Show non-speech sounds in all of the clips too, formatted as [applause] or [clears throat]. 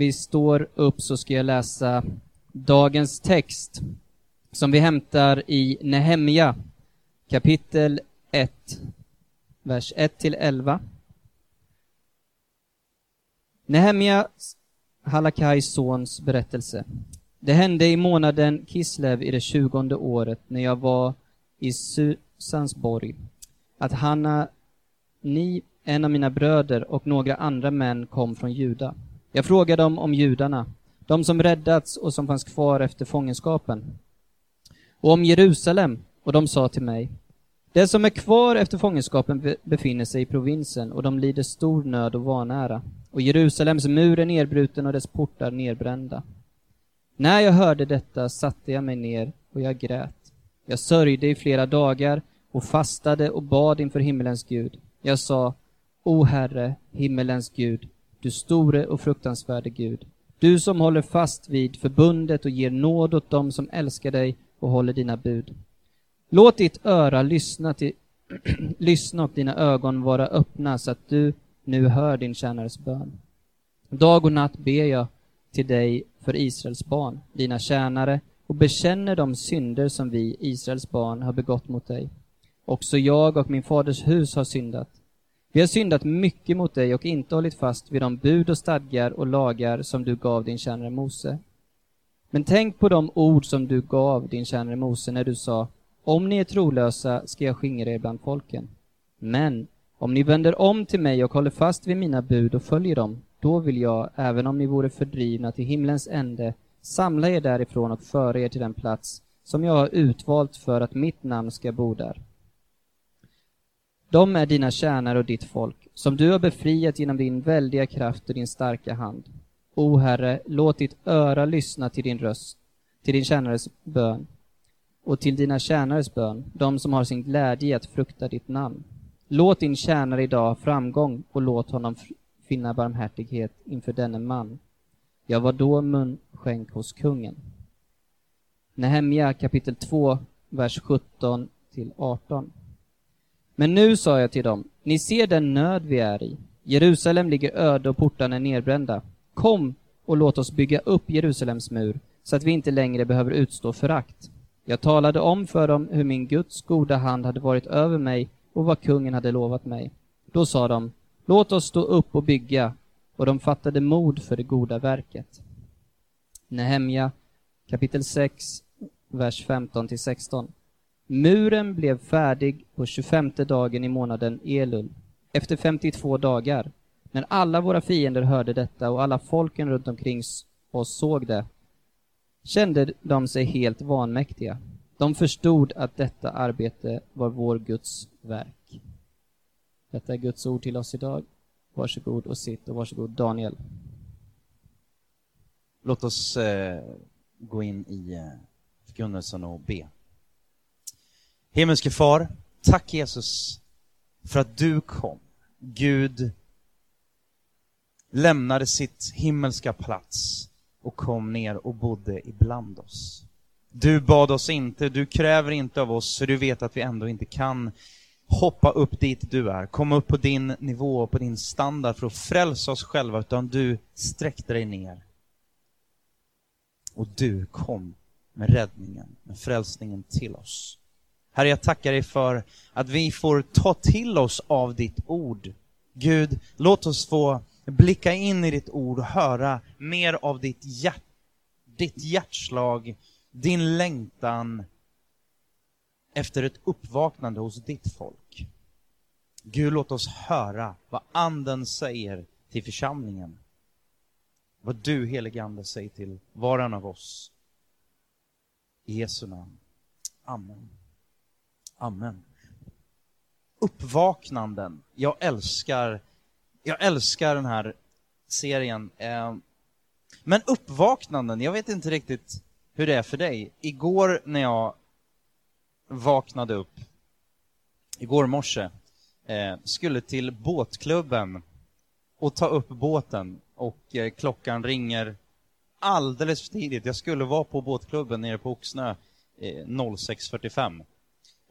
vi står upp så ska jag läsa dagens text som vi hämtar i Nehemja kapitel 1, vers 1 till 11. Nehemja, Halakais sons berättelse. Det hände i månaden Kislev i det tjugonde året när jag var i Susansborg att Hanna, ni, en av mina bröder och några andra män kom från Juda. Jag frågade dem om judarna, de som räddats och som fanns kvar efter fångenskapen, och om Jerusalem, och de sa till mig, det som är kvar efter fångenskapen befinner sig i provinsen och de lider stor nöd och vanära, och Jerusalems mur är nedbruten och dess portar nedbrända. När jag hörde detta satte jag mig ner och jag grät. Jag sörjde i flera dagar och fastade och bad inför himmelens Gud. Jag sa, O Herre, himmelens Gud, du store och fruktansvärde Gud, du som håller fast vid förbundet och ger nåd åt dem som älskar dig och håller dina bud. Låt ditt öra lyssna, till, [clears throat] lyssna och dina ögon vara öppna så att du nu hör din tjänares bön. Dag och natt ber jag till dig för Israels barn, dina tjänare, och bekänner de synder som vi, Israels barn, har begått mot dig. Också jag och min faders hus har syndat. Vi har syndat mycket mot dig och inte hållit fast vid de bud och stadgar och lagar som du gav din tjänare Mose. Men tänk på de ord som du gav din tjänare Mose när du sa om ni är trolösa ska jag skingra er bland folken. Men om ni vänder om till mig och håller fast vid mina bud och följer dem, då vill jag, även om ni vore fördrivna till himlens ände, samla er därifrån och föra er till den plats som jag har utvalt för att mitt namn ska bo där. De är dina tjänare och ditt folk, som du har befriat genom din väldiga kraft och din starka hand. O Herre, låt ditt öra lyssna till din röst, till din tjänares bön och till dina tjänares bön, de som har sin glädje i att frukta ditt namn. Låt din tjänare idag ha framgång och låt honom finna barmhärtighet inför denne man. Jag var då munskänk hos kungen. Nehemja kapitel 2, vers 17 till 18. Men nu sa jag till dem, ni ser den nöd vi är i. Jerusalem ligger öde och portarna är nedbrända. Kom och låt oss bygga upp Jerusalems mur, så att vi inte längre behöver utstå förakt. Jag talade om för dem hur min Guds goda hand hade varit över mig och vad kungen hade lovat mig. Då sa de, låt oss stå upp och bygga, och de fattade mod för det goda verket. Nehemja kapitel 6, vers 15-16 Muren blev färdig på 25 dagen i månaden Elul, efter 52 dagar. När alla våra fiender hörde detta och alla folken runt omkring oss såg det, kände de sig helt vanmäktiga. De förstod att detta arbete var vår Guds verk. Detta är Guds ord till oss idag. Varsågod och sitt och varsågod Daniel. Låt oss eh, gå in i eh, förkunnelsen och be. Himmelske far, tack Jesus för att du kom. Gud lämnade sitt himmelska plats och kom ner och bodde ibland oss. Du bad oss inte, du kräver inte av oss, för du vet att vi ändå inte kan hoppa upp dit du är, komma upp på din nivå och på din standard för att frälsa oss själva, utan du sträckte dig ner. Och du kom med räddningen, med frälsningen till oss. Herre, jag tackar dig för att vi får ta till oss av ditt ord. Gud, låt oss få blicka in i ditt ord och höra mer av ditt, hjärt, ditt hjärtslag, din längtan efter ett uppvaknande hos ditt folk. Gud, låt oss höra vad Anden säger till församlingen. Vad du, helige Ande, säger till var och en av oss. I Jesu namn. Amen. Amen. Uppvaknanden. Jag älskar, jag älskar den här serien. Eh, men uppvaknanden, jag vet inte riktigt hur det är för dig. Igår när jag vaknade upp, igår morse, eh, skulle till båtklubben och ta upp båten och eh, klockan ringer alldeles för tidigt. Jag skulle vara på båtklubben nere på Oxnö 06.45.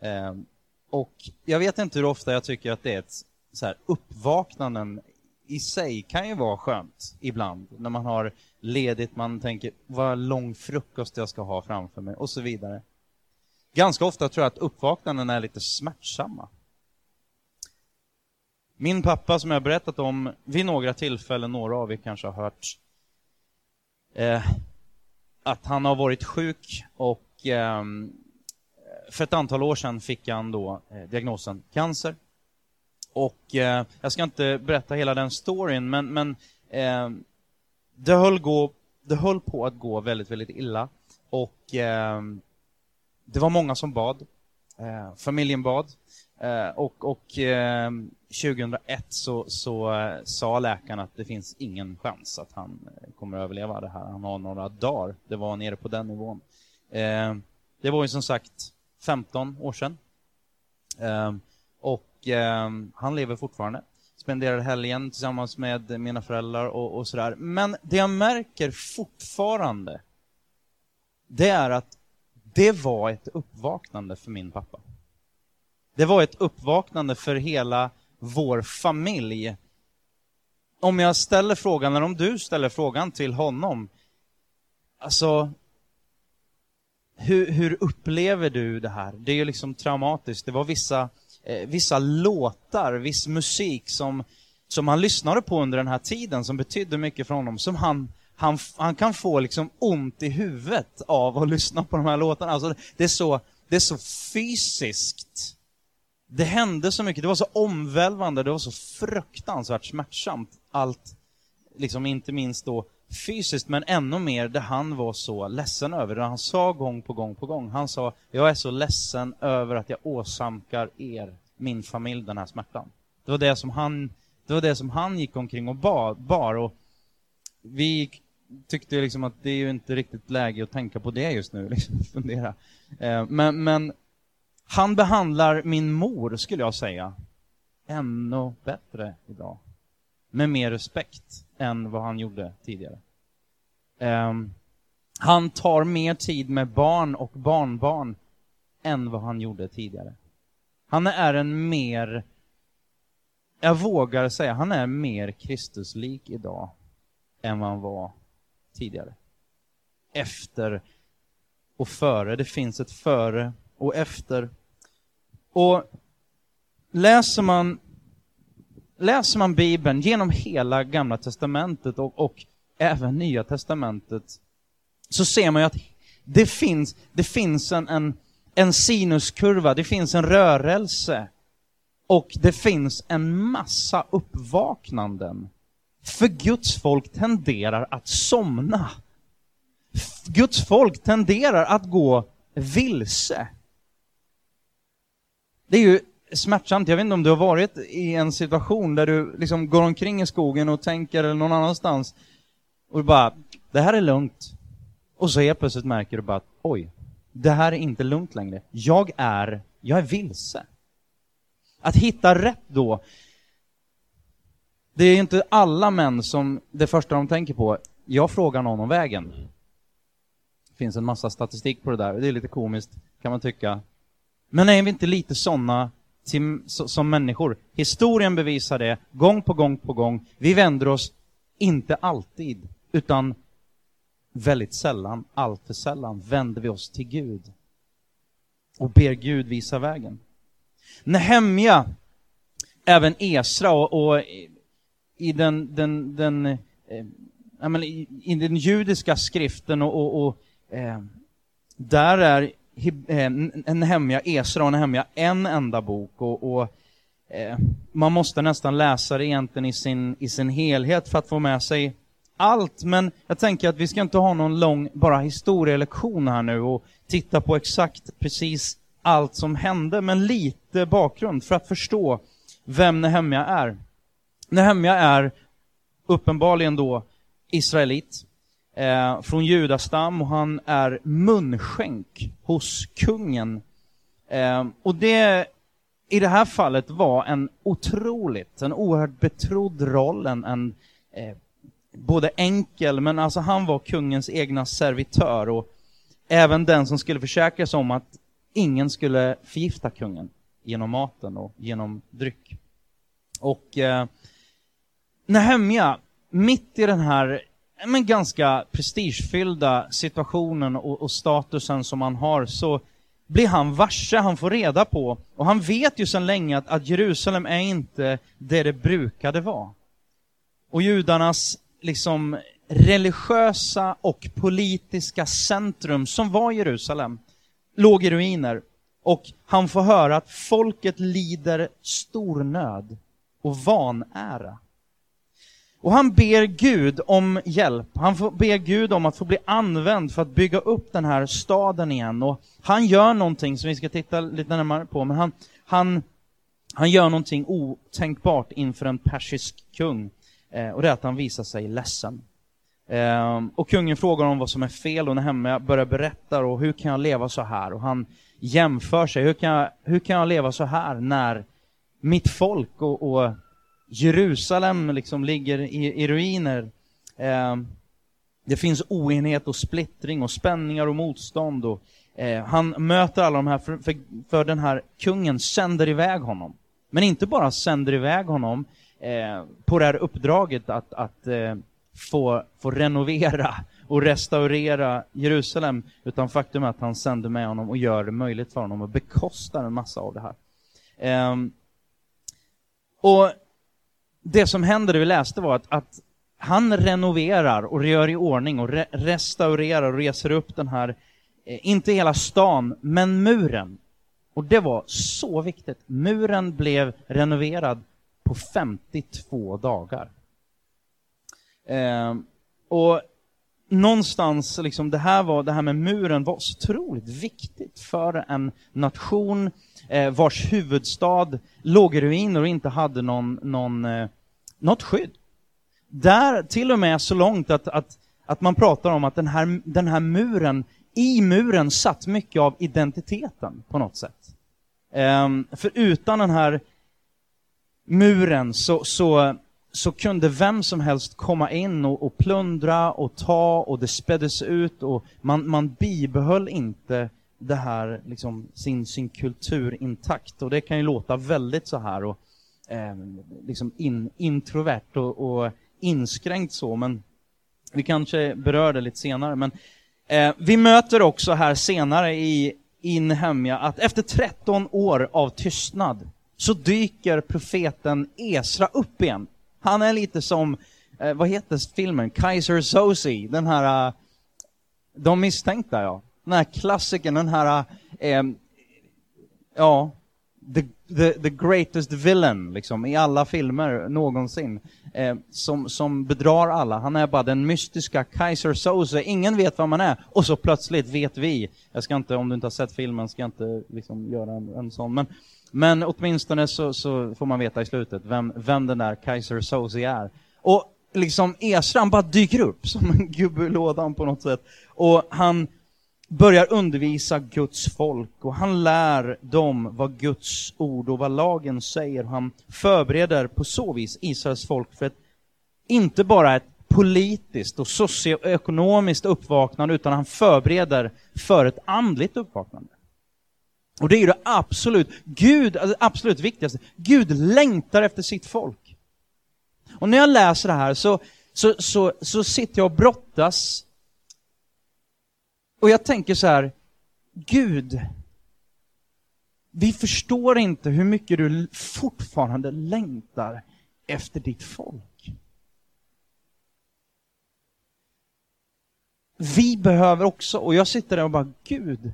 Ehm, och jag vet inte hur ofta jag tycker att det är ett så här uppvaknanden i sig kan ju vara skönt ibland, när man har ledigt, man tänker vad lång frukost jag ska ha framför mig och så vidare. Ganska ofta tror jag att uppvaknanden är lite smärtsamma. Min pappa, som jag berättat om vid några tillfällen, några av er kanske har hört, eh, att han har varit sjuk och eh, för ett antal år sedan fick han då eh, diagnosen cancer. Och eh, jag ska inte berätta hela den storyn, men, men eh, det, höll gå, det höll på att gå väldigt, väldigt illa. Och eh, det var många som bad. Eh, familjen bad. Eh, och och eh, 2001 så, så eh, sa läkaren att det finns ingen chans att han kommer att överleva det här. Han har några dagar. Det var nere på den nivån. det var ju som sagt 15 år sedan. Ehm, och ehm, han lever fortfarande spenderar helgen tillsammans med mina föräldrar och, och sådär. Men det jag märker fortfarande, det är att det var ett uppvaknande för min pappa. Det var ett uppvaknande för hela vår familj. Om jag ställer frågan, eller om du ställer frågan till honom, alltså, hur, hur upplever du det här? Det är ju liksom traumatiskt. Det var vissa eh, vissa låtar, viss musik som, som han lyssnade på under den här tiden, som betydde mycket för honom, som han, han, han kan få liksom ont i huvudet av att [laughs] lyssna på de här låtarna. Alltså, det, är så, det är så fysiskt. Det hände så mycket, det var så omvälvande, det var så fruktansvärt smärtsamt. Allt, liksom inte minst då fysiskt, men ännu mer det han var så ledsen över. Det han sa gång på gång på gång. Han sa, jag är så ledsen över att jag åsamkar er, min familj, den här smärtan. Det var det som han, det var det som han gick omkring och bar. bar och vi tyckte liksom att det är ju inte riktigt läge att tänka på det just nu, [laughs] liksom, fundera. Eh, men, men han behandlar min mor, skulle jag säga, ännu bättre idag med mer respekt än vad han gjorde tidigare. Um, han tar mer tid med barn och barnbarn än vad han gjorde tidigare. Han är en mer, jag vågar säga, han är mer Kristuslik idag än vad han var tidigare. Efter och före, det finns ett före och efter. Och läser man läser man Bibeln genom hela Gamla Testamentet och, och även Nya Testamentet, så ser man ju att det finns, det finns en, en, en sinuskurva, det finns en rörelse och det finns en massa uppvaknanden. För Guds folk tenderar att somna. Guds folk tenderar att gå vilse. Det är ju smärtsamt. Jag vet inte om du har varit i en situation där du liksom går omkring i skogen och tänker eller någon annanstans och du bara, det här är lugnt. Och så helt plötsligt märker du bara att, oj, det här är inte lugnt längre. Jag är, jag är vilse. Att hitta rätt då, det är ju inte alla män som det första de tänker på, jag frågar någon om vägen. Det finns en massa statistik på det där, det är lite komiskt, kan man tycka. Men är vi inte lite sådana till, som människor. Historien bevisar det gång på gång på gång. Vi vänder oss inte alltid, utan väldigt sällan, alltför sällan, vänder vi oss till Gud och ber Gud visa vägen. Nehemja, även Esra och, och i den, den, den eh, menar, i, i, den judiska skriften och, och, och eh, där är Eh, Nehemja, Esra och Nehemja en enda bok. Och, och eh, man måste nästan läsa det egentligen i sin, i sin helhet för att få med sig allt, men jag tänker att vi ska inte ha någon lång bara historielektion här nu och titta på exakt precis allt som hände, men lite bakgrund för att förstå vem Nehemja är. Nehemja är uppenbarligen då israelit, eh, från judastam och han är munskänk hos kungen. Eh, och det i det här fallet var en otroligt, en oerhört betrodd roll, en, en eh, både enkel, men alltså han var kungens egna servitör och även den som skulle försäkra sig om att ingen skulle förgifta kungen genom maten och genom dryck. Och eh, Nehemja, mitt i den här Eh, men ganska prestigefyllda situationen och, och statusen som han har, så blir han varse, han får reda på, och han vet ju sedan länge att, att Jerusalem är inte det det brukade vara. Och judarnas liksom religiösa och politiska centrum, som var Jerusalem, låg i ruiner. Och han får höra att folket lider stor nöd och vanära. Och han ber Gud om hjälp. Han får ber Gud om att få bli använd för att bygga upp den här staden igen. Och han gör någonting som vi ska titta lite närmare på, men han, han, han gör någonting otänkbart inför en persisk kung. Eh, och det är att han visar sig ledsen. Eh, och kungen frågar om vad som är fel och Nehemja börjar berätta och hur kan jag leva så här? Och han jämför sig, hur kan jag, hur kan jag leva så här när mitt folk och, och Jerusalem liksom ligger i, i ruiner. Eh, det finns oenighet och splittring och spänningar och motstånd. Och, eh, han möter alla de här, för, för, för, den här kungen sänder iväg honom. Men inte bara sänder iväg honom eh, på det här uppdraget att, att eh, få, få renovera och restaurera Jerusalem, utan faktum är att han sänder med honom och gör det möjligt för honom och bekostar en massa av det här. Eh, och det som händer, det vi läste var att, att han renoverar och gör i ordning och re restaurerar och reser upp den här, eh, inte hela stan, men muren. Och det var så viktigt. Muren blev renoverad på 52 dagar. Eh, och någonstans, liksom, det här var, det här med muren var så otroligt viktigt för en nation eh, vars huvudstad låg i ruiner och inte hade någon, någon, eh, något skydd. Där till och med så långt att, att, att man pratar om att den här, den här muren, i muren satt mycket av identiteten på något sätt. Eh, för utan den här muren så, så så kunde vem som helst komma in och, och plundra och ta och det späddes ut och man, man bibehöll inte det här, liksom, sin, sin kultur intakt. Och det kan ju låta väldigt så här och eh, liksom in, introvert och, och, inskränkt så, men vi kanske berör det lite senare. Men eh, vi möter också här senare i, Inhemja att efter 13 år av tystnad så dyker profeten Esra upp igen. Han är lite som, eh, vad heter filmen? Kaiser Sozi, den här, eh, De misstänkta ja. Den här klassikern, den här, eh, ja, the, the, the greatest villain, liksom, i alla filmer någonsin. Eh, som, som bedrar alla. Han är bara den mystiska Kaiser Soze. Ingen vet vad man är. Och så plötsligt vet vi. Jag ska inte, om du inte har sett filmen, ska jag inte liksom göra en, en sån. Men men åtminstone så, så får man veta i slutet vem, vem den där Kaiser Soze är. Och liksom Esran bara dyker upp som en gubbe lådan på något sätt. Och han börjar undervisa Guds folk och han lär dem vad Guds ord och vad lagen säger. Han förbereder på så vis Israels folk för ett, inte bara ett politiskt och socioekonomiskt uppvaknande, utan han förbereder för ett andligt uppvaknande. Och det är ju det absolut, Gud, alltså det absolut viktigaste. Gud längtar efter sitt folk. Och när jag läser det här så, så, så, så sitter jag och brottas. Och jag tänker så här, Gud, vi förstår inte hur mycket du fortfarande längtar efter ditt folk. Vi behöver också, och jag sitter där och bara, Gud,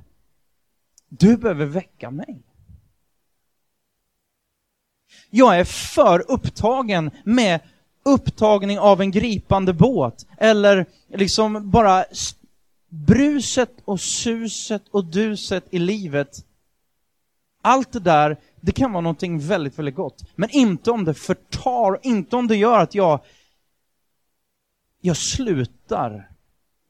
du behöver väcka mig. Jag är för upptagen med upptagning av en gripande båt, eller liksom bara bruset och suset och duset i livet. Allt det där, det kan vara någonting väldigt, väldigt gott. Men inte om det förtar, inte om det gör att jag, jag slutar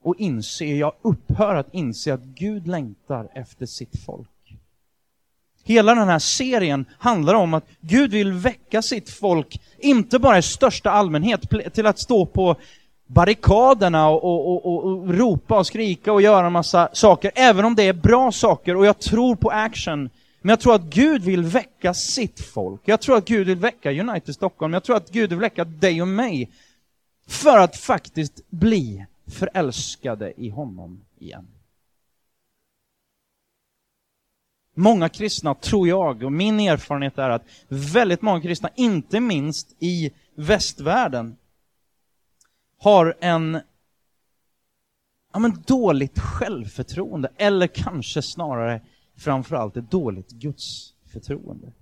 och inser, jag upphör att inse att Gud längtar efter sitt folk. Hela den här serien handlar om att Gud vill väcka sitt folk, inte bara i största allmänhet, till att stå på barrikaderna och, och, och, och, ropa och skrika och göra en massa saker, även om det är bra saker och jag tror på action. Men jag tror att Gud vill väcka sitt folk. Jag tror att Gud vill väcka United Stockholm. Jag tror att Gud vill väcka dig och mig. För att faktiskt bli förälskade i honom igen. Många kristna, tror jag, och min erfarenhet är att väldigt många kristna, inte minst i västvärlden, har en ja, men dåligt självförtroende, eller kanske snarare framförallt ett dåligt gudsförtroende.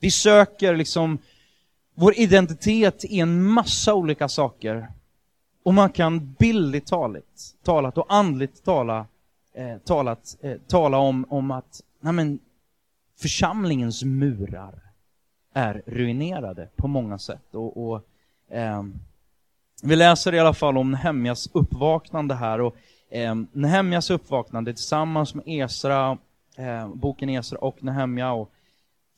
Vi söker liksom vår identitet i en massa olika saker. Och man kan bildligt talat, talat och andligt tala, eh, talat, eh, tala om, om att nej men, församlingens murar är ruinerade på många sätt. Och, och eh, vi läser i alla fall om Nehemjas uppvaknande här. Och, eh, Nehemjas uppvaknande tillsammans med Esra, eh, boken Esra och Nehemja och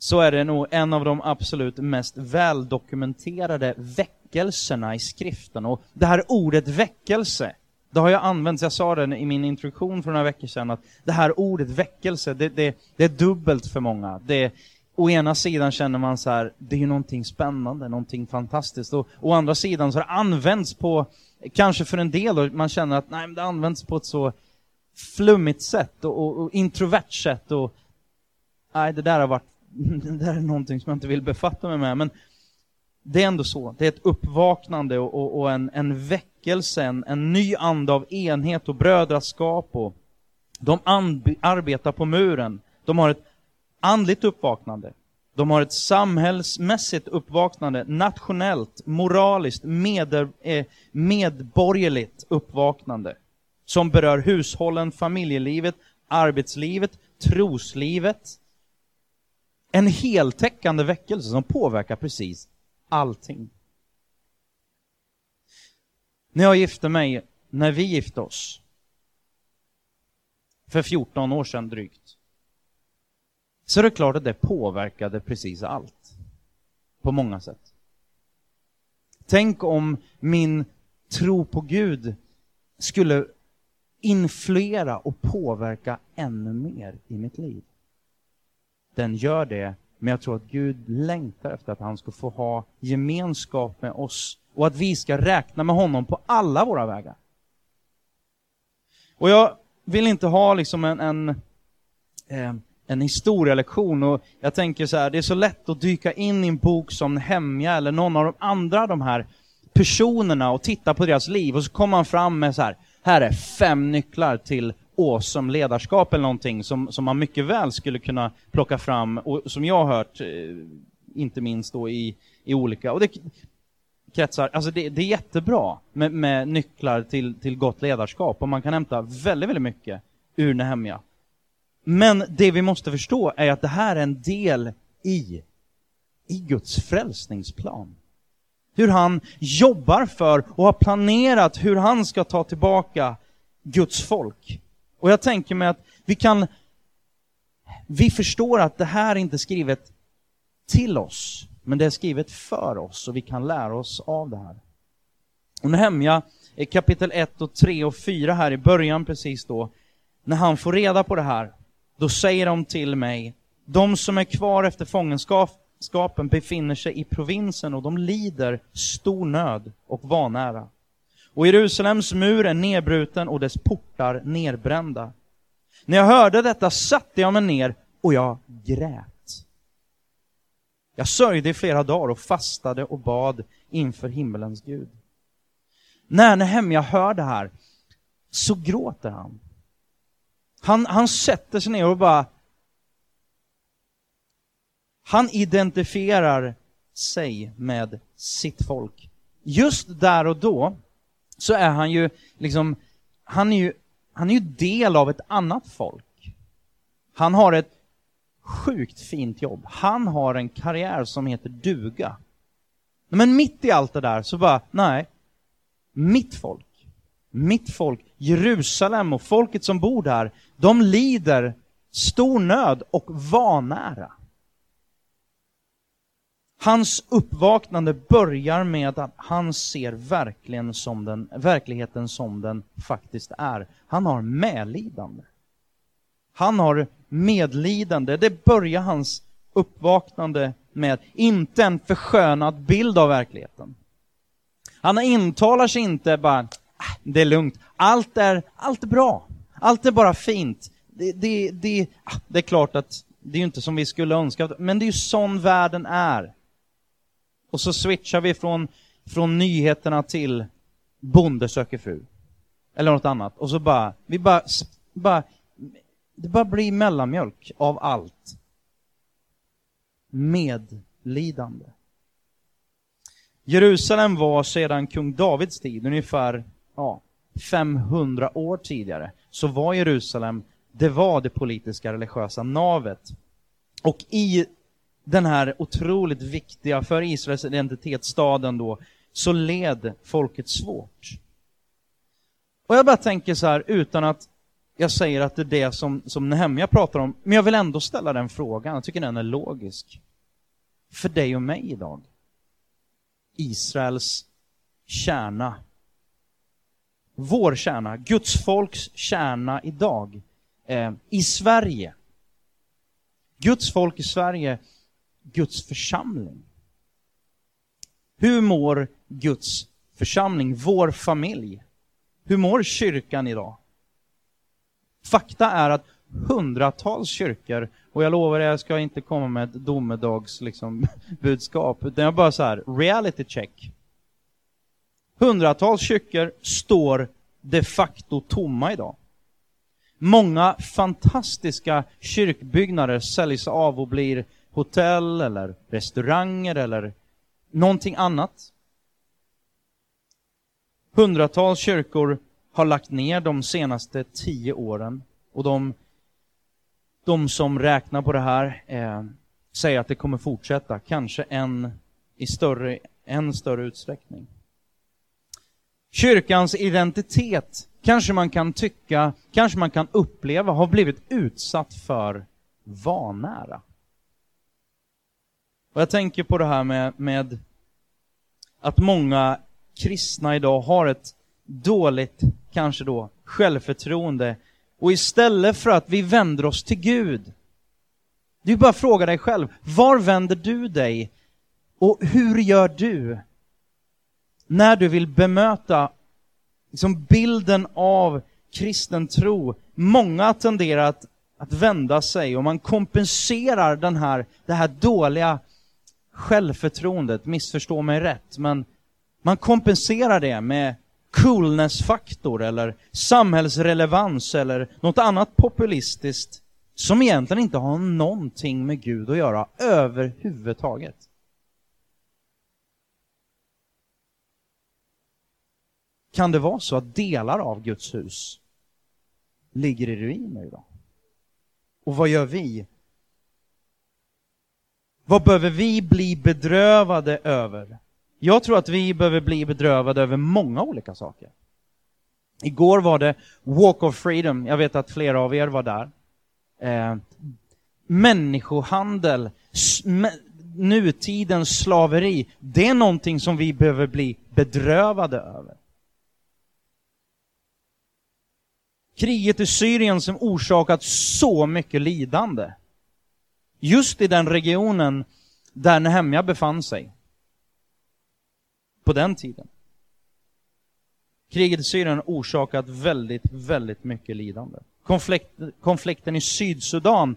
så är det nog en av de absolut mest väldokumenterade väckelserna i skriften. Och det här ordet väckelse, det har jag använt, jag sa det i min introduktion för några veckor sedan, att det här ordet väckelse, det, det, det är dubbelt för många. Det, å ena sidan känner man så här, det är ju någonting spännande, någonting fantastiskt. Och å andra sidan så har det använts på, kanske för en del, och man känner att nej, det används på ett så flummigt sätt och, och, och introvert sätt. Och, nej, det där har varit [laughs] det där är någonting som jag inte vill befatta mig med, men det är ändå så. Det är ett uppvaknande och, och, och en, en väckelse, en, en ny ande av enhet och brödraskap. Och de arbetar på muren. De har ett andligt uppvaknande. De har ett samhällsmässigt uppvaknande, nationellt, moraliskt, med, eh, medborgerligt uppvaknande. Som berör hushållen, familjelivet, arbetslivet, troslivet, en heltäckande väckelse som påverkar precis allting. När jag gifte mig, när vi gifte oss, för 14 år sedan drygt, så är det klart att det påverkade precis allt. På många sätt. Tänk om min tro på Gud skulle influera och påverka ännu mer i mitt liv den gör det, men jag tror att Gud längtar efter att han ska få ha gemenskap med oss och att vi ska räkna med honom på alla våra vägar. Och jag vill inte ha liksom en, en, eh, en historielektion. Och jag tänker så här, det är så lätt att dyka in i en bok som Hemja eller någon av de andra de här personerna och titta på deras liv. Och så kommer man fram med så här, här är fem nycklar till awesome ledarskap eller någonting som, som man mycket väl skulle kunna plocka fram och som jag har hört, eh, inte minst då i, i olika, och det, kretsar, alltså det, det är jättebra med, med, nycklar till, till gott ledarskap. Och man kan hämta väldigt, väldigt mycket ur Nehemja. Men det vi måste förstå är att det här är en del i, i Guds frälsningsplan. Hur han jobbar för och har planerat hur han ska ta tillbaka Guds folk. Och jag tänker mig att vi kan, vi förstår att det här är inte skrivet till oss, men det är skrivet för oss och vi kan lära oss av det här. Och Nehemja, eh, kapitel 1 och 3 och 4 här i början precis då, när han får reda på det här, då säger de till mig, de som är kvar efter fångenskapen befinner sig i provinsen och de lider stor nöd och vanära. Och Jerusalems mur är nedbruten och dess portar nedbrända. När jag hörde detta satte jag mig ner och jag grät. Jag sörjde i flera dagar och fastade och bad inför himmelens Gud. När Nehemja hör det här så gråter han. Han, han sätter sig ner och bara... Han identifierar sig med sitt folk. Just där och då så är han ju liksom, han är ju, han är ju del av ett annat folk. Han har ett sjukt fint jobb. Han har en karriär som heter duga. Men mitt i allt det där så bara, nej, mitt folk, mitt folk, Jerusalem och folket som bor där, de lider stor nöd och vanära. Hans uppvaknande börjar med att han ser verkligen som den, verkligheten som den faktiskt är. Han har medlidande. Han har medlidande. Det börjar hans uppvaknande med. Inte en förskönad bild av verkligheten. Han intalar sig inte bara, det är lugnt, allt är, allt är bra, allt är bara fint. Det, det, det, ah, det är klart att det är ju inte som vi skulle önska, men det är ju sån världen är. Och så switchar vi från, från nyheterna till bonde söker fru. Eller något annat. Och så bara, vi bara, bara det bara blir mellanmjölk av allt. Medlidande. Jerusalem var sedan kung Davids tid, ungefär ja, 500 år tidigare, så var Jerusalem, det var det politiska religiösa navet. Och i den här otroligt viktiga, för Israels identitet, staden då, så led folket svårt. Och jag bara tänker så här, utan att jag säger att det är det som, som Nehemja pratar om, men jag vill ändå ställa den frågan, jag tycker den är logisk. För dig och mig idag. Israels kärna. Vår kärna, Guds folks kärna idag. Eh, I Sverige. Guds folk i Sverige, Guds församling. Hur mår Guds församling, vår familj? Hur mår kyrkan idag? Fakta är att hundratals kyrkor, och jag lovar jag ska inte komma med ett domedagsbudskap, liksom, [laughs] budskap, utan jag bara så här, reality check. Hundratals kyrkor står de facto tomma idag. Många fantastiska kyrkbyggnader säljs av och blir hotell eller restauranger eller någonting annat. Hundratals kyrkor har lagt ner de senaste tio åren och de, de som räknar på det här eh, säger att det kommer fortsätta, kanske en i större, en större utsträckning. Kyrkans identitet kanske man kan tycka, kanske man kan uppleva har blivit utsatt för vanära. Och jag tänker på det här med, med att många kristna idag har ett dåligt, kanske då, självförtroende. Och istället för att vi vänder oss till Gud, det är bara att fråga dig själv, var vänder du dig? Och hur gör du? När du vill bemöta liksom bilden av kristen tro. Många tenderar att, att vända sig och man kompenserar den här, det här dåliga självförtroendet, missförstå mig rätt, men man kompenserar det med coolness-faktor eller samhällsrelevans eller något annat populistiskt som egentligen inte har någonting med Gud att göra överhuvudtaget. Kan det vara så att delar av Guds hus ligger i ruiner idag? Och vad gör vi? Vad behöver vi bli bedrövade över? Jag tror att vi behöver bli bedrövade över många olika saker. Igår var det Walk of Freedom, jag vet att flera av er var där. Eh, människohandel, nutidens slaveri, det är någonting som vi behöver bli bedrövade över. Kriget i Syrien som orsakat så mycket lidande. Just i den regionen där Nehemja befann sig på den tiden. Kriget i Syrien har orsakat väldigt, väldigt mycket lidande. Konflikt, konflikten i Sydsudan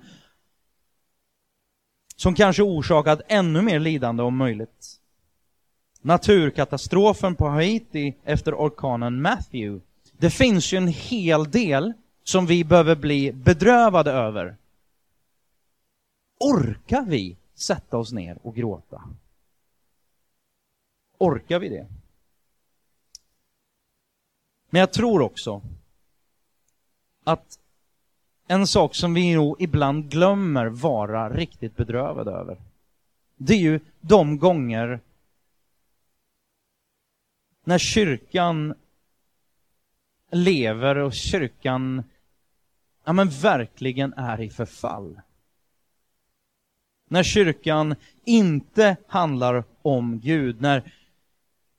som kanske orsakat ännu mer lidande om möjligt. Naturkatastrofen på Haiti efter orkanen Matthew. Det finns ju en hel del som vi behöver bli bedrövade över. Orkar vi sätta oss ner och gråta? Orkar vi det? Men jag tror också att en sak som vi nog ibland glömmer vara riktigt bedrövade över, det är ju de gånger när kyrkan lever och kyrkan ja, men verkligen är i förfall. När kyrkan inte handlar om Gud, när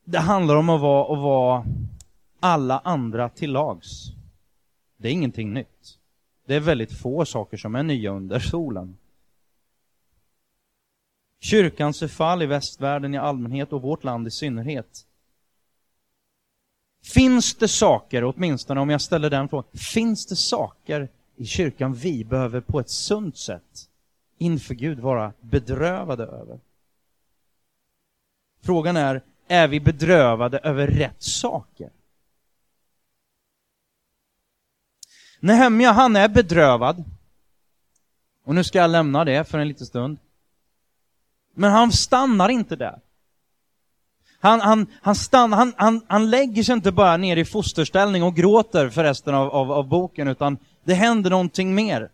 det handlar om att vara, att vara alla andra till lags. Det är ingenting nytt. Det är väldigt få saker som är nya under solen. Kyrkans förfall i västvärlden i allmänhet och vårt land i synnerhet. Finns det saker, åtminstone om jag ställer den frågan, finns det saker i kyrkan vi behöver på ett sunt sätt inför Gud vara bedrövade över? Frågan är, är vi bedrövade över rätt saker? Nehemja, han är bedrövad. Och nu ska jag lämna det för en liten stund. Men han stannar inte där. Han, han, han, stann, han, han, han lägger sig inte bara ner i fosterställning och gråter för resten av, av, av boken, utan det händer någonting mer.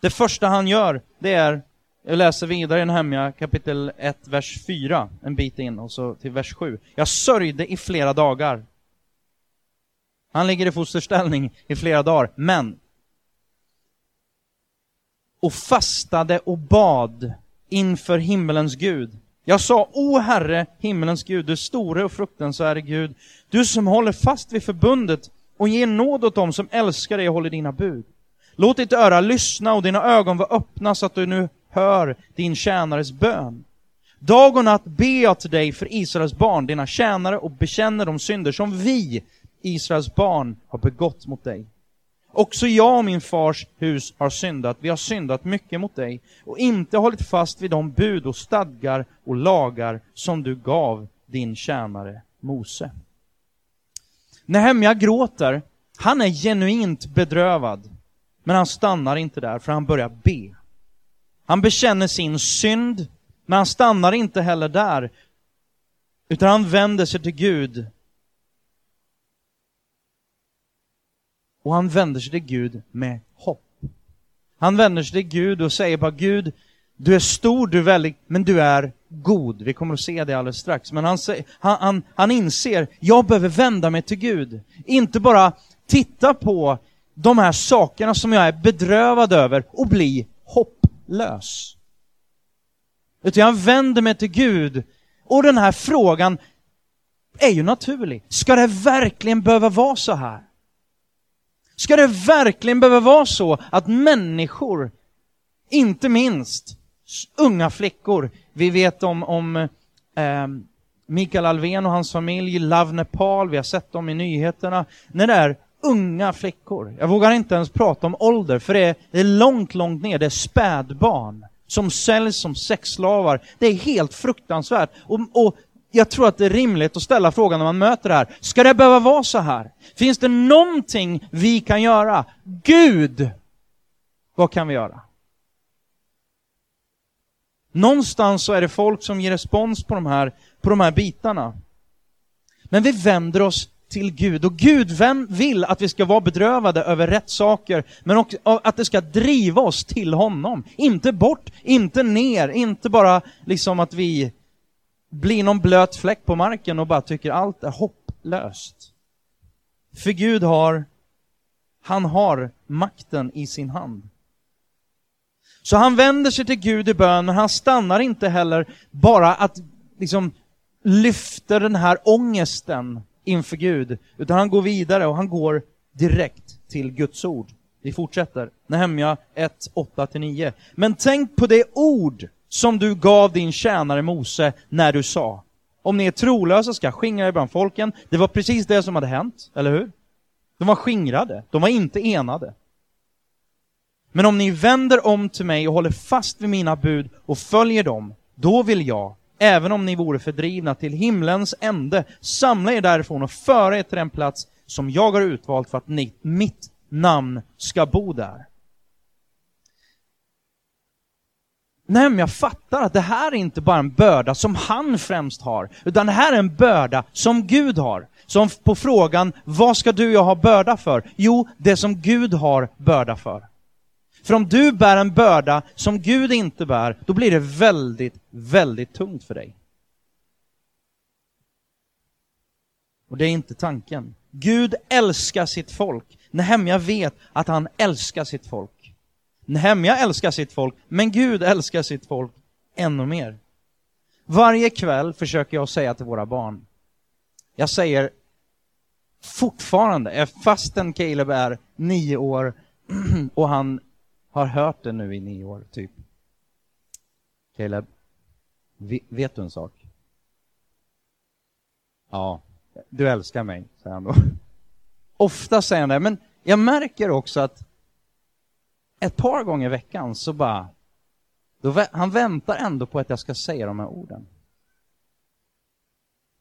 Det första han gör, det är, jag läser vidare i Nehemja kapitel 1, vers 4, en bit in, och så till vers 7. Jag sörjde i flera dagar. Han ligger i fosterställning i flera dagar, men och fastade och bad inför himmelens Gud. Jag sa, O Herre, himmelens Gud, du store och fruktansvärde Gud, du som håller fast vid förbundet och ger nåd åt dem som älskar dig och håller dina bud. Låt ditt öra lyssna och dina ögon vara öppna så att du nu hör din tjänares bön. Dag och natt ber jag till dig för Israels barn, dina tjänare, och bekänner de synder som vi, Israels barn, har begått mot dig. Också jag och min fars hus har syndat, vi har syndat mycket mot dig och inte hållit fast vid de bud och stadgar och lagar som du gav din tjänare Mose. Nehemja gråter, han är genuint bedrövad, men han stannar inte där, för han börjar be. Han bekänner sin synd, men han stannar inte heller där, utan han vänder sig till Gud Och han vänder sig till Gud med hopp. Han vänder sig till Gud och säger bara Gud, du är stor, du är väldig, men du är god. Vi kommer att se det alldeles strax. Men han, han, han, han inser, jag behöver vända mig till Gud. Inte bara titta på de här sakerna som jag är bedrövad över och bli hopplös. Utan jag vänder mig till Gud. Och den här frågan är ju naturlig. Ska det verkligen behöva vara så här? Ska det verkligen behöva vara så att människor, inte minst unga flickor, vi vet om, om eh, Mikael Alven och hans familj, Love Nepal, vi har sett dem i nyheterna, när det är unga flickor. Jag vågar inte ens prata om ålder, för det är, det är långt, långt ner, det är spädbarn som säljs som sexslavar. Det är helt fruktansvärt. Och, och jag tror att det är rimligt att ställa frågan när man möter det här. Ska det behöva vara så här? Finns det någonting vi kan göra? Gud! Vad kan vi göra? Någonstans så är det folk som ger respons på de här, på de här bitarna. Men vi vänder oss till Gud. Och Gud vem vill att vi ska vara bedrövade över rätt saker, men också att det ska driva oss till honom. Inte bort, inte ner, inte bara liksom att vi blir någon blöt fläck på marken och bara tycker allt är hopplöst. För Gud har, han har makten i sin hand. Så han vänder sig till Gud i bön, men han stannar inte heller bara att liksom lyfta den här ångesten inför Gud, utan han går vidare och han går direkt till Guds ord. Vi fortsätter. Nehemja 1, 8-9. Men tänk på det ord som du gav din tjänare Mose när du sa, om ni är trolösa ska jag skingra er bland folken. Det var precis det som hade hänt, eller hur? De var skingrade, de var inte enade. Men om ni vänder om till mig och håller fast vid mina bud och följer dem, då vill jag, även om ni vore fördrivna till himlens ände, samla er därifrån och föra er till den plats som jag har utvalt för att ni, mitt namn ska bo där. Nej, men jag fattar att det här är inte bara en börda som han främst har, utan det här är en börda som Gud har. Som på frågan, vad ska du och jag ha börda för? Jo, det som Gud har börda för. För om du bär en börda som Gud inte bär, då blir det väldigt, väldigt tungt för dig. Och det är inte tanken. Gud älskar sitt folk. Nehemja vet att han älskar sitt folk. Nehemja älskar sitt folk, men Gud älskar sitt folk ännu mer. Varje kväll försöker jag säga till våra barn, jag säger fortfarande, fastän Caleb är nio år [clears throat] och han har hört det nu i nio år, typ. Caleb, vet du en sak? Ja, du älskar mig, säger han då. [laughs] Ofta säger han det, men jag märker också att ett par gånger i veckan så bara, då, han väntar ändå på att jag ska säga de här orden.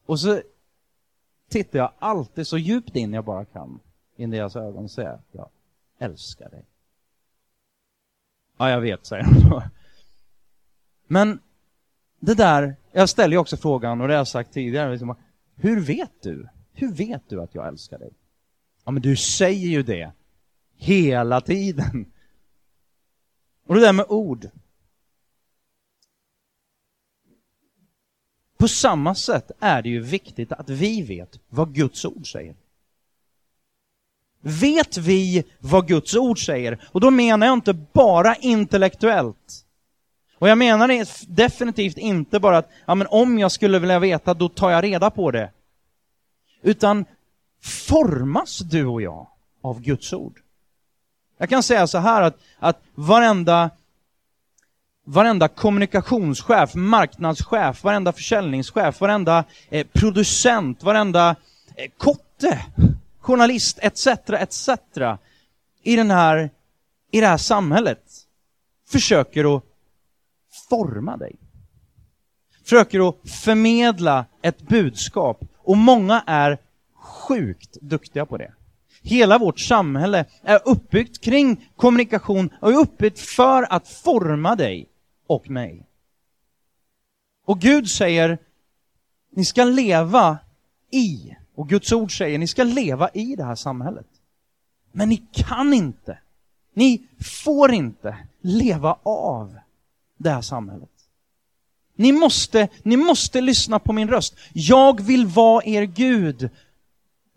Och så tittar jag alltid så djupt in jag bara kan in i deras ögon och säger att jag älskar dig. Ja, jag vet, säger han då. Men det där, jag ställer ju också frågan, och det har jag sagt tidigare, liksom, hur vet du? Hur vet du att jag älskar dig? Ja, men du säger ju det hela tiden. Och det där med ord. På samma sätt är det ju viktigt att vi vet vad Guds ord säger. Vet vi vad Guds ord säger? Och då menar jag inte bara intellektuellt. Och jag menar definitivt inte bara att, ja men om jag skulle vilja veta, då tar jag reda på det. Utan formas du och jag av Guds ord? Jag kan säga så här att, att varenda, varenda kommunikationschef, marknadschef, varenda försäljningschef, varenda eh, producent, varenda eh, kotte, journalist etc. etc. i, den här, i det här samhället försöker att forma dig. Försöker att förmedla ett budskap och många är sjukt duktiga på det. Hela vårt samhälle är uppbyggt kring kommunikation och är uppbyggt för att forma dig och mig. Och Gud säger, ni ska leva i, och Guds ord säger, ni ska leva i det här samhället. Men ni kan inte, ni får inte leva av det här samhället. Ni måste, ni måste lyssna på min röst. Jag vill vara er Gud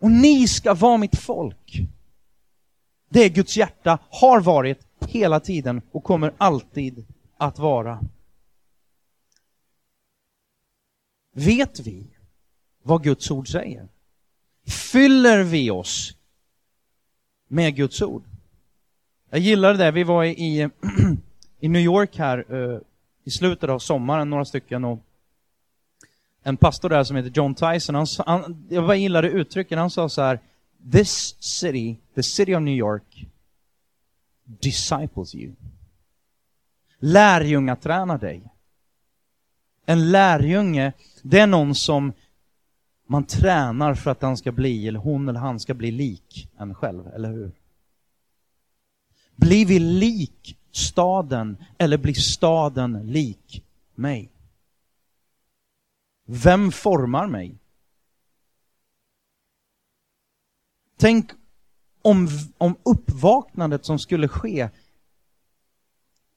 och ni ska vara mitt folk. Det är Guds hjärta, har varit hela tiden och kommer alltid att vara. Vet vi vad Guds ord säger? Fyller vi oss med Guds ord? Jag gillade det, vi var i, [clears throat] i New York här eh, i slutet av sommaren, några stycken, och en pastor där som heter John Tyson, han, han, jag bara gillade uttrycket, han sa så här, This city, the city of New York, disciples you. Lärjungatränar dig. En lärjunge, det är någon som man tränar för att han ska bli, eller hon eller han ska bli lik en själv, eller hur? Blir vi lik staden, eller blir staden lik mig? Vem formar mig? Tänk om, om uppvaknandet som skulle ske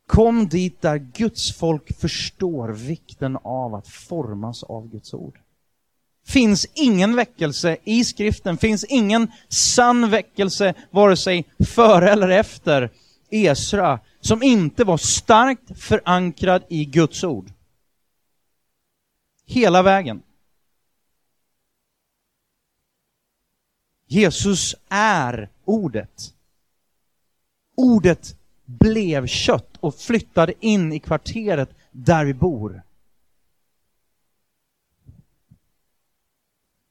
kom dit där Guds folk förstår vikten av att formas av Guds ord. Finns ingen väckelse i skriften, finns ingen sann väckelse vare sig före eller efter Esra som inte var starkt förankrad i Guds ord. Hela vägen. Jesus är ordet. Ordet blev kött och flyttade in i kvarteret där vi bor.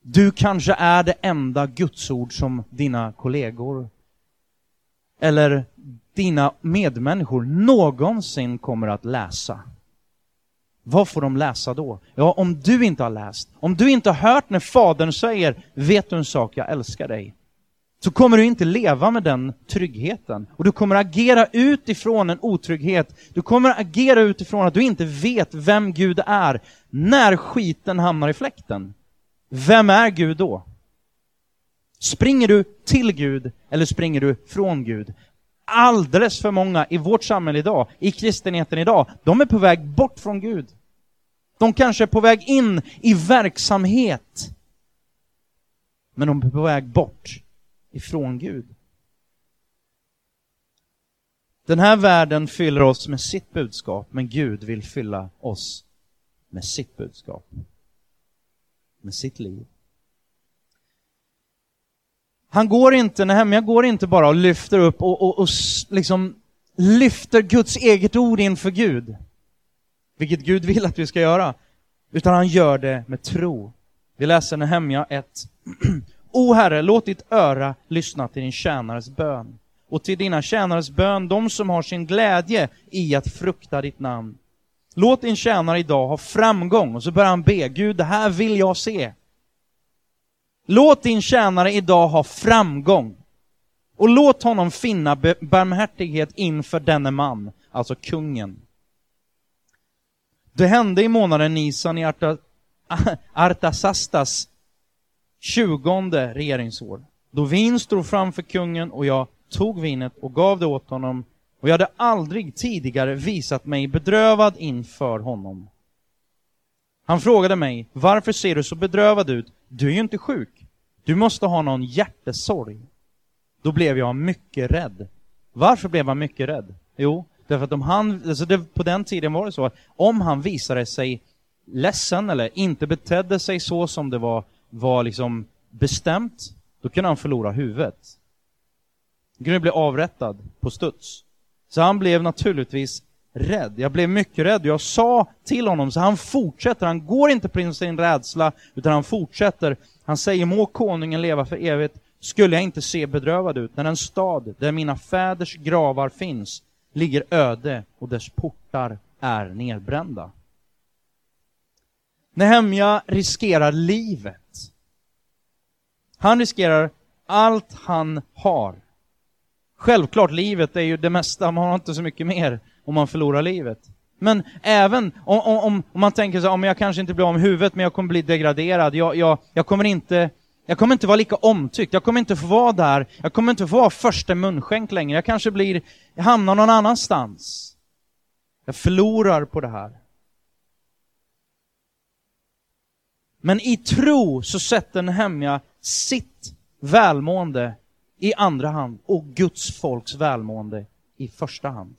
Du kanske är det enda gudsord som dina kollegor eller dina medmänniskor någonsin kommer att läsa. Vad får de läsa då? Ja, om du inte har läst, om du inte har hört när Fadern säger ”Vet du en sak, jag älskar dig” så kommer du inte leva med den tryggheten. Och du kommer agera utifrån en otrygghet. Du kommer agera utifrån att du inte vet vem Gud är när skiten hamnar i fläkten. Vem är Gud då? Springer du till Gud eller springer du från Gud? Alldeles för många i vårt samhälle idag, i kristenheten idag, de är på väg bort från Gud. De kanske är på väg in i verksamhet. Men de är på väg bort ifrån Gud. Den här världen fyller oss med sitt budskap, men Gud vill fylla oss med sitt budskap. Med sitt liv. Han går inte, Nehemja går inte bara och lyfter upp och, och, och liksom lyfter Guds eget ord inför Gud, vilket Gud vill att vi ska göra, utan han gör det med tro. Vi läser Nehemja 1. [clears throat] O Herre, låt ditt öra lyssna till din tjänares bön och till dina tjänares bön, de som har sin glädje i att frukta ditt namn. Låt din tjänare idag ha framgång, och så börjar han be, Gud, det här vill jag se. Låt din tjänare idag ha framgång. Och låt honom finna barmhärtighet inför denne man, alltså kungen. Det hände i månaden Nisan i Arta, [laughs] Artasastas tjugonde regeringsår, då vin stod framför kungen och jag tog vinet och gav det åt honom och jag hade aldrig tidigare visat mig bedrövad inför honom. Han frågade mig, varför ser du så bedrövad ut? Du är ju inte sjuk. Du måste ha någon hjärtesorg. Då blev jag mycket rädd. Varför blev han mycket rädd? Jo, därför att om han, alltså det, på den tiden var det så att om han visade sig ledsen eller inte betedde sig så som det var, var liksom bestämt, då kunde han förlora huvudet. Han kunde bli avrättad på studs. Så han blev naturligtvis rädd. Jag blev mycket rädd. Jag sa till honom, så han fortsätter. Han går inte på sin rädsla, utan han fortsätter. Han säger, må konungen leva för evigt. Skulle jag inte se bedrövad ut när en stad där mina fäders gravar finns ligger öde och dess portar är nedbrända. Nehemja riskerar livet. Han riskerar allt han har Självklart, livet är ju det mesta, man har inte så mycket mer om man förlorar livet. Men även om, om, om man tänker så om jag kanske inte blir av med huvudet, men jag kommer bli degraderad, jag, jag, jag kommer inte jag kommer inte vara lika omtyckt, jag kommer inte få vara där, jag kommer inte få vara första munskänk längre, jag kanske blir, jag hamnar någon annanstans. Jag förlorar på det här. Men i tro så sätter Nehemja sitt välmående i andra hand och Guds folks välmående i första hand.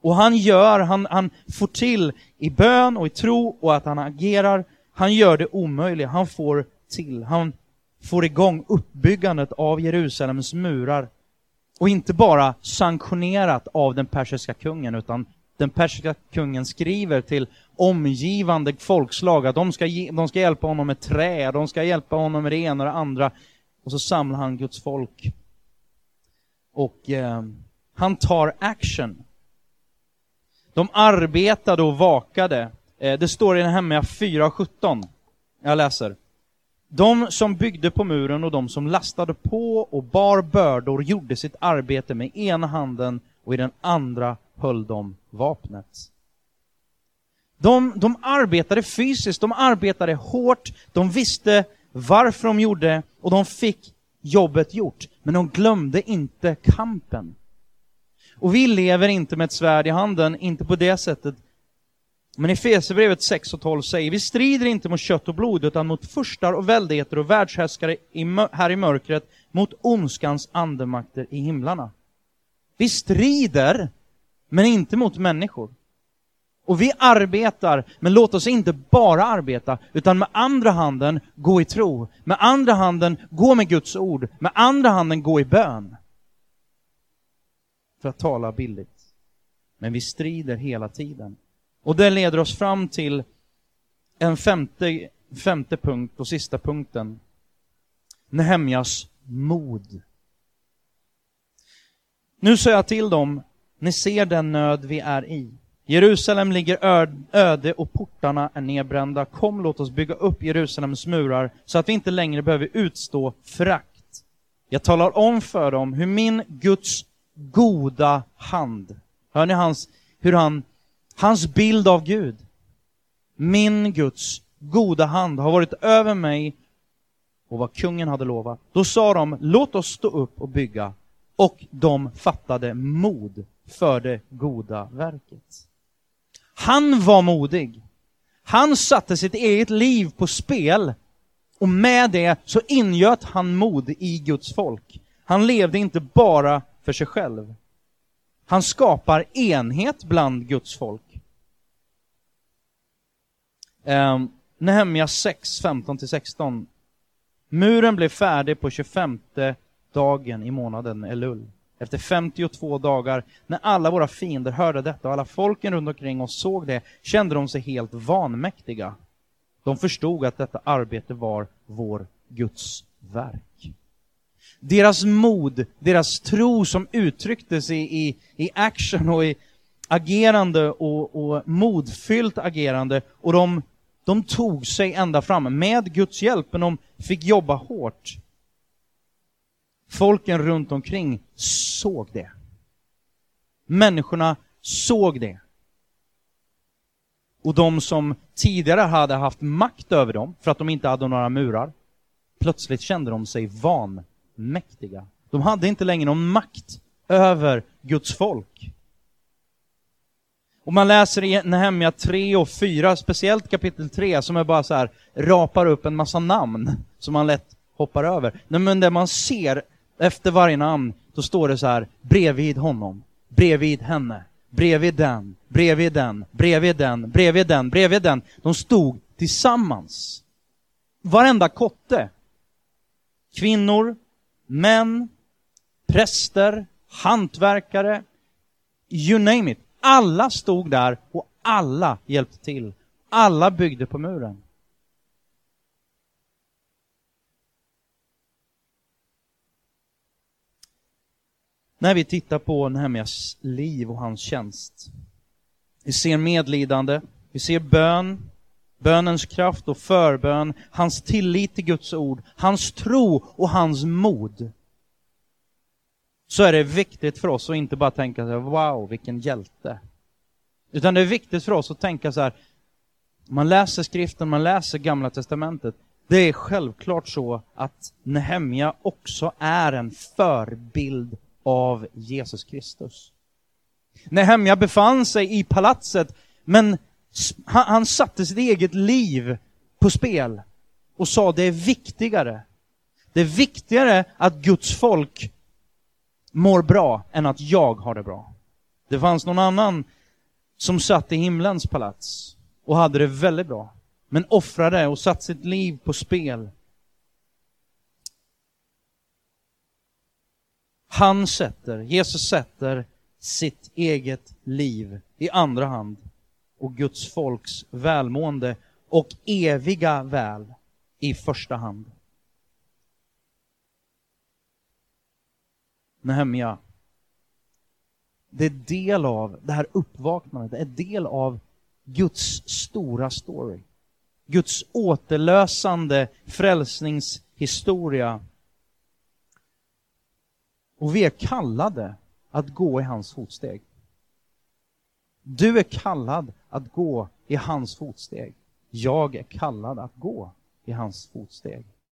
Och han gör, han, han får till i bön och i tro och att han agerar, han gör det omöjliga, han får till, han får igång uppbyggandet av Jerusalems murar. Och inte bara sanktionerat av den persiska kungen, utan den persiska kungen skriver till omgivande folkslag att de ska, de ska hjälpa honom med trä, de ska hjälpa honom med det ena och det andra. Och så samlar han Guds folk. Och eh, han tar action. De arbetade och vakade. Eh, det står i Nehemja 4.17. Jag läser. De som byggde på muren och de som lastade på och bar bördor gjorde sitt arbete med ena handen och i den andra höll de vapnet. De, de arbetade fysiskt, de arbetade hårt, de visste varför de gjorde och de fick jobbet gjort. Men de glömde inte kampen. Och vi lever inte med ett svärd i handen, inte på det sättet. Men i Fesebrevet 6 och 12 säger vi strider inte mot kött och blod utan mot furstar och väldigheter och världshärskare i, här i mörkret, mot ondskans andemakter i himlarna. Vi strider men inte mot människor. Och vi arbetar, men låt oss inte bara arbeta, utan med andra handen gå i tro, med andra handen gå med Guds ord, med andra handen gå i bön. För att tala billigt. Men vi strider hela tiden. Och det leder oss fram till en femte, femte punkt och sista punkten. Nehemjas mod. Nu säger jag till dem, ni ser den nöd vi är i. Jerusalem ligger öde och portarna är nedbrända. Kom, låt oss bygga upp Jerusalems murar så att vi inte längre behöver utstå frakt. Jag talar om för dem hur min Guds goda hand, hör ni hans, hur han, hans bild av Gud, min Guds goda hand har varit över mig och vad kungen hade lovat. Då sa de, låt oss stå upp och bygga. Och de fattade mod för det goda verket. Han var modig. Han satte sitt eget liv på spel och med det så ingöt han mod i Guds folk. Han levde inte bara för sig själv. Han skapar enhet bland Guds folk. Um, Nehemja 6, 15-16. Muren blev färdig på 25 dagen i månaden Elul. Efter 52 dagar, när alla våra fiender hörde detta och alla folken runt omkring oss såg det, kände de sig helt vanmäktiga. De förstod att detta arbete var vår Guds verk. Deras mod, deras tro som uttrycktes i, i, i action och i agerande och, och modfyllt agerande och de, de tog sig ända fram med Guds hjälp, men de fick jobba hårt. Folken runt omkring såg det. Människorna såg det. Och de som tidigare hade haft makt över dem, för att de inte hade några murar, plötsligt kände de sig vanmäktiga. De hade inte längre någon makt över Guds folk. Och man läser i Nehemja 3 och 4, speciellt kapitel 3, som är bara så här, rapar upp en massa namn som man lätt hoppar över. Men det man ser efter varje namn, då står det så här, bredvid honom, bredvid henne, bredvid den, bredvid den, bredvid den, bredvid den, bredvid den. De stod tillsammans. Varenda kotte. Kvinnor, män, präster, hantverkare, you name it. Alla stod där och alla hjälpte till. Alla byggde på muren. när vi tittar på Nehemjas liv och hans tjänst. Vi ser medlidande, vi ser bön, bönens kraft och förbön, hans tillit till Guds ord, hans tro och hans mod. Så är det viktigt för oss att inte bara tänka så här, wow, vilken hjälte. Utan det är viktigt för oss att tänka så här, man läser skriften, man läser gamla testamentet, det är självklart så att Nehemja också är en förebild av Jesus Kristus. Nehemja befann sig i palatset, men han, han satte sitt eget liv på spel och sa det är viktigare. Det är viktigare att Guds folk mår bra än att jag har det bra. Det fanns någon annan som satt i himlens palats och hade det väldigt bra, men offrade och satt sitt liv på spel Han sätter, Jesus sätter sitt eget liv i andra hand och Guds folks välmående och eviga väl i första hand. Nehemja, det är del av det här uppvaknandet, det är del av Guds stora story. Guds återlösande frälsningshistoria och vi är kallade att gå i hans fotsteg. Du är kallad att gå i hans fotsteg. Jag är kallad att gå i hans fotsteg.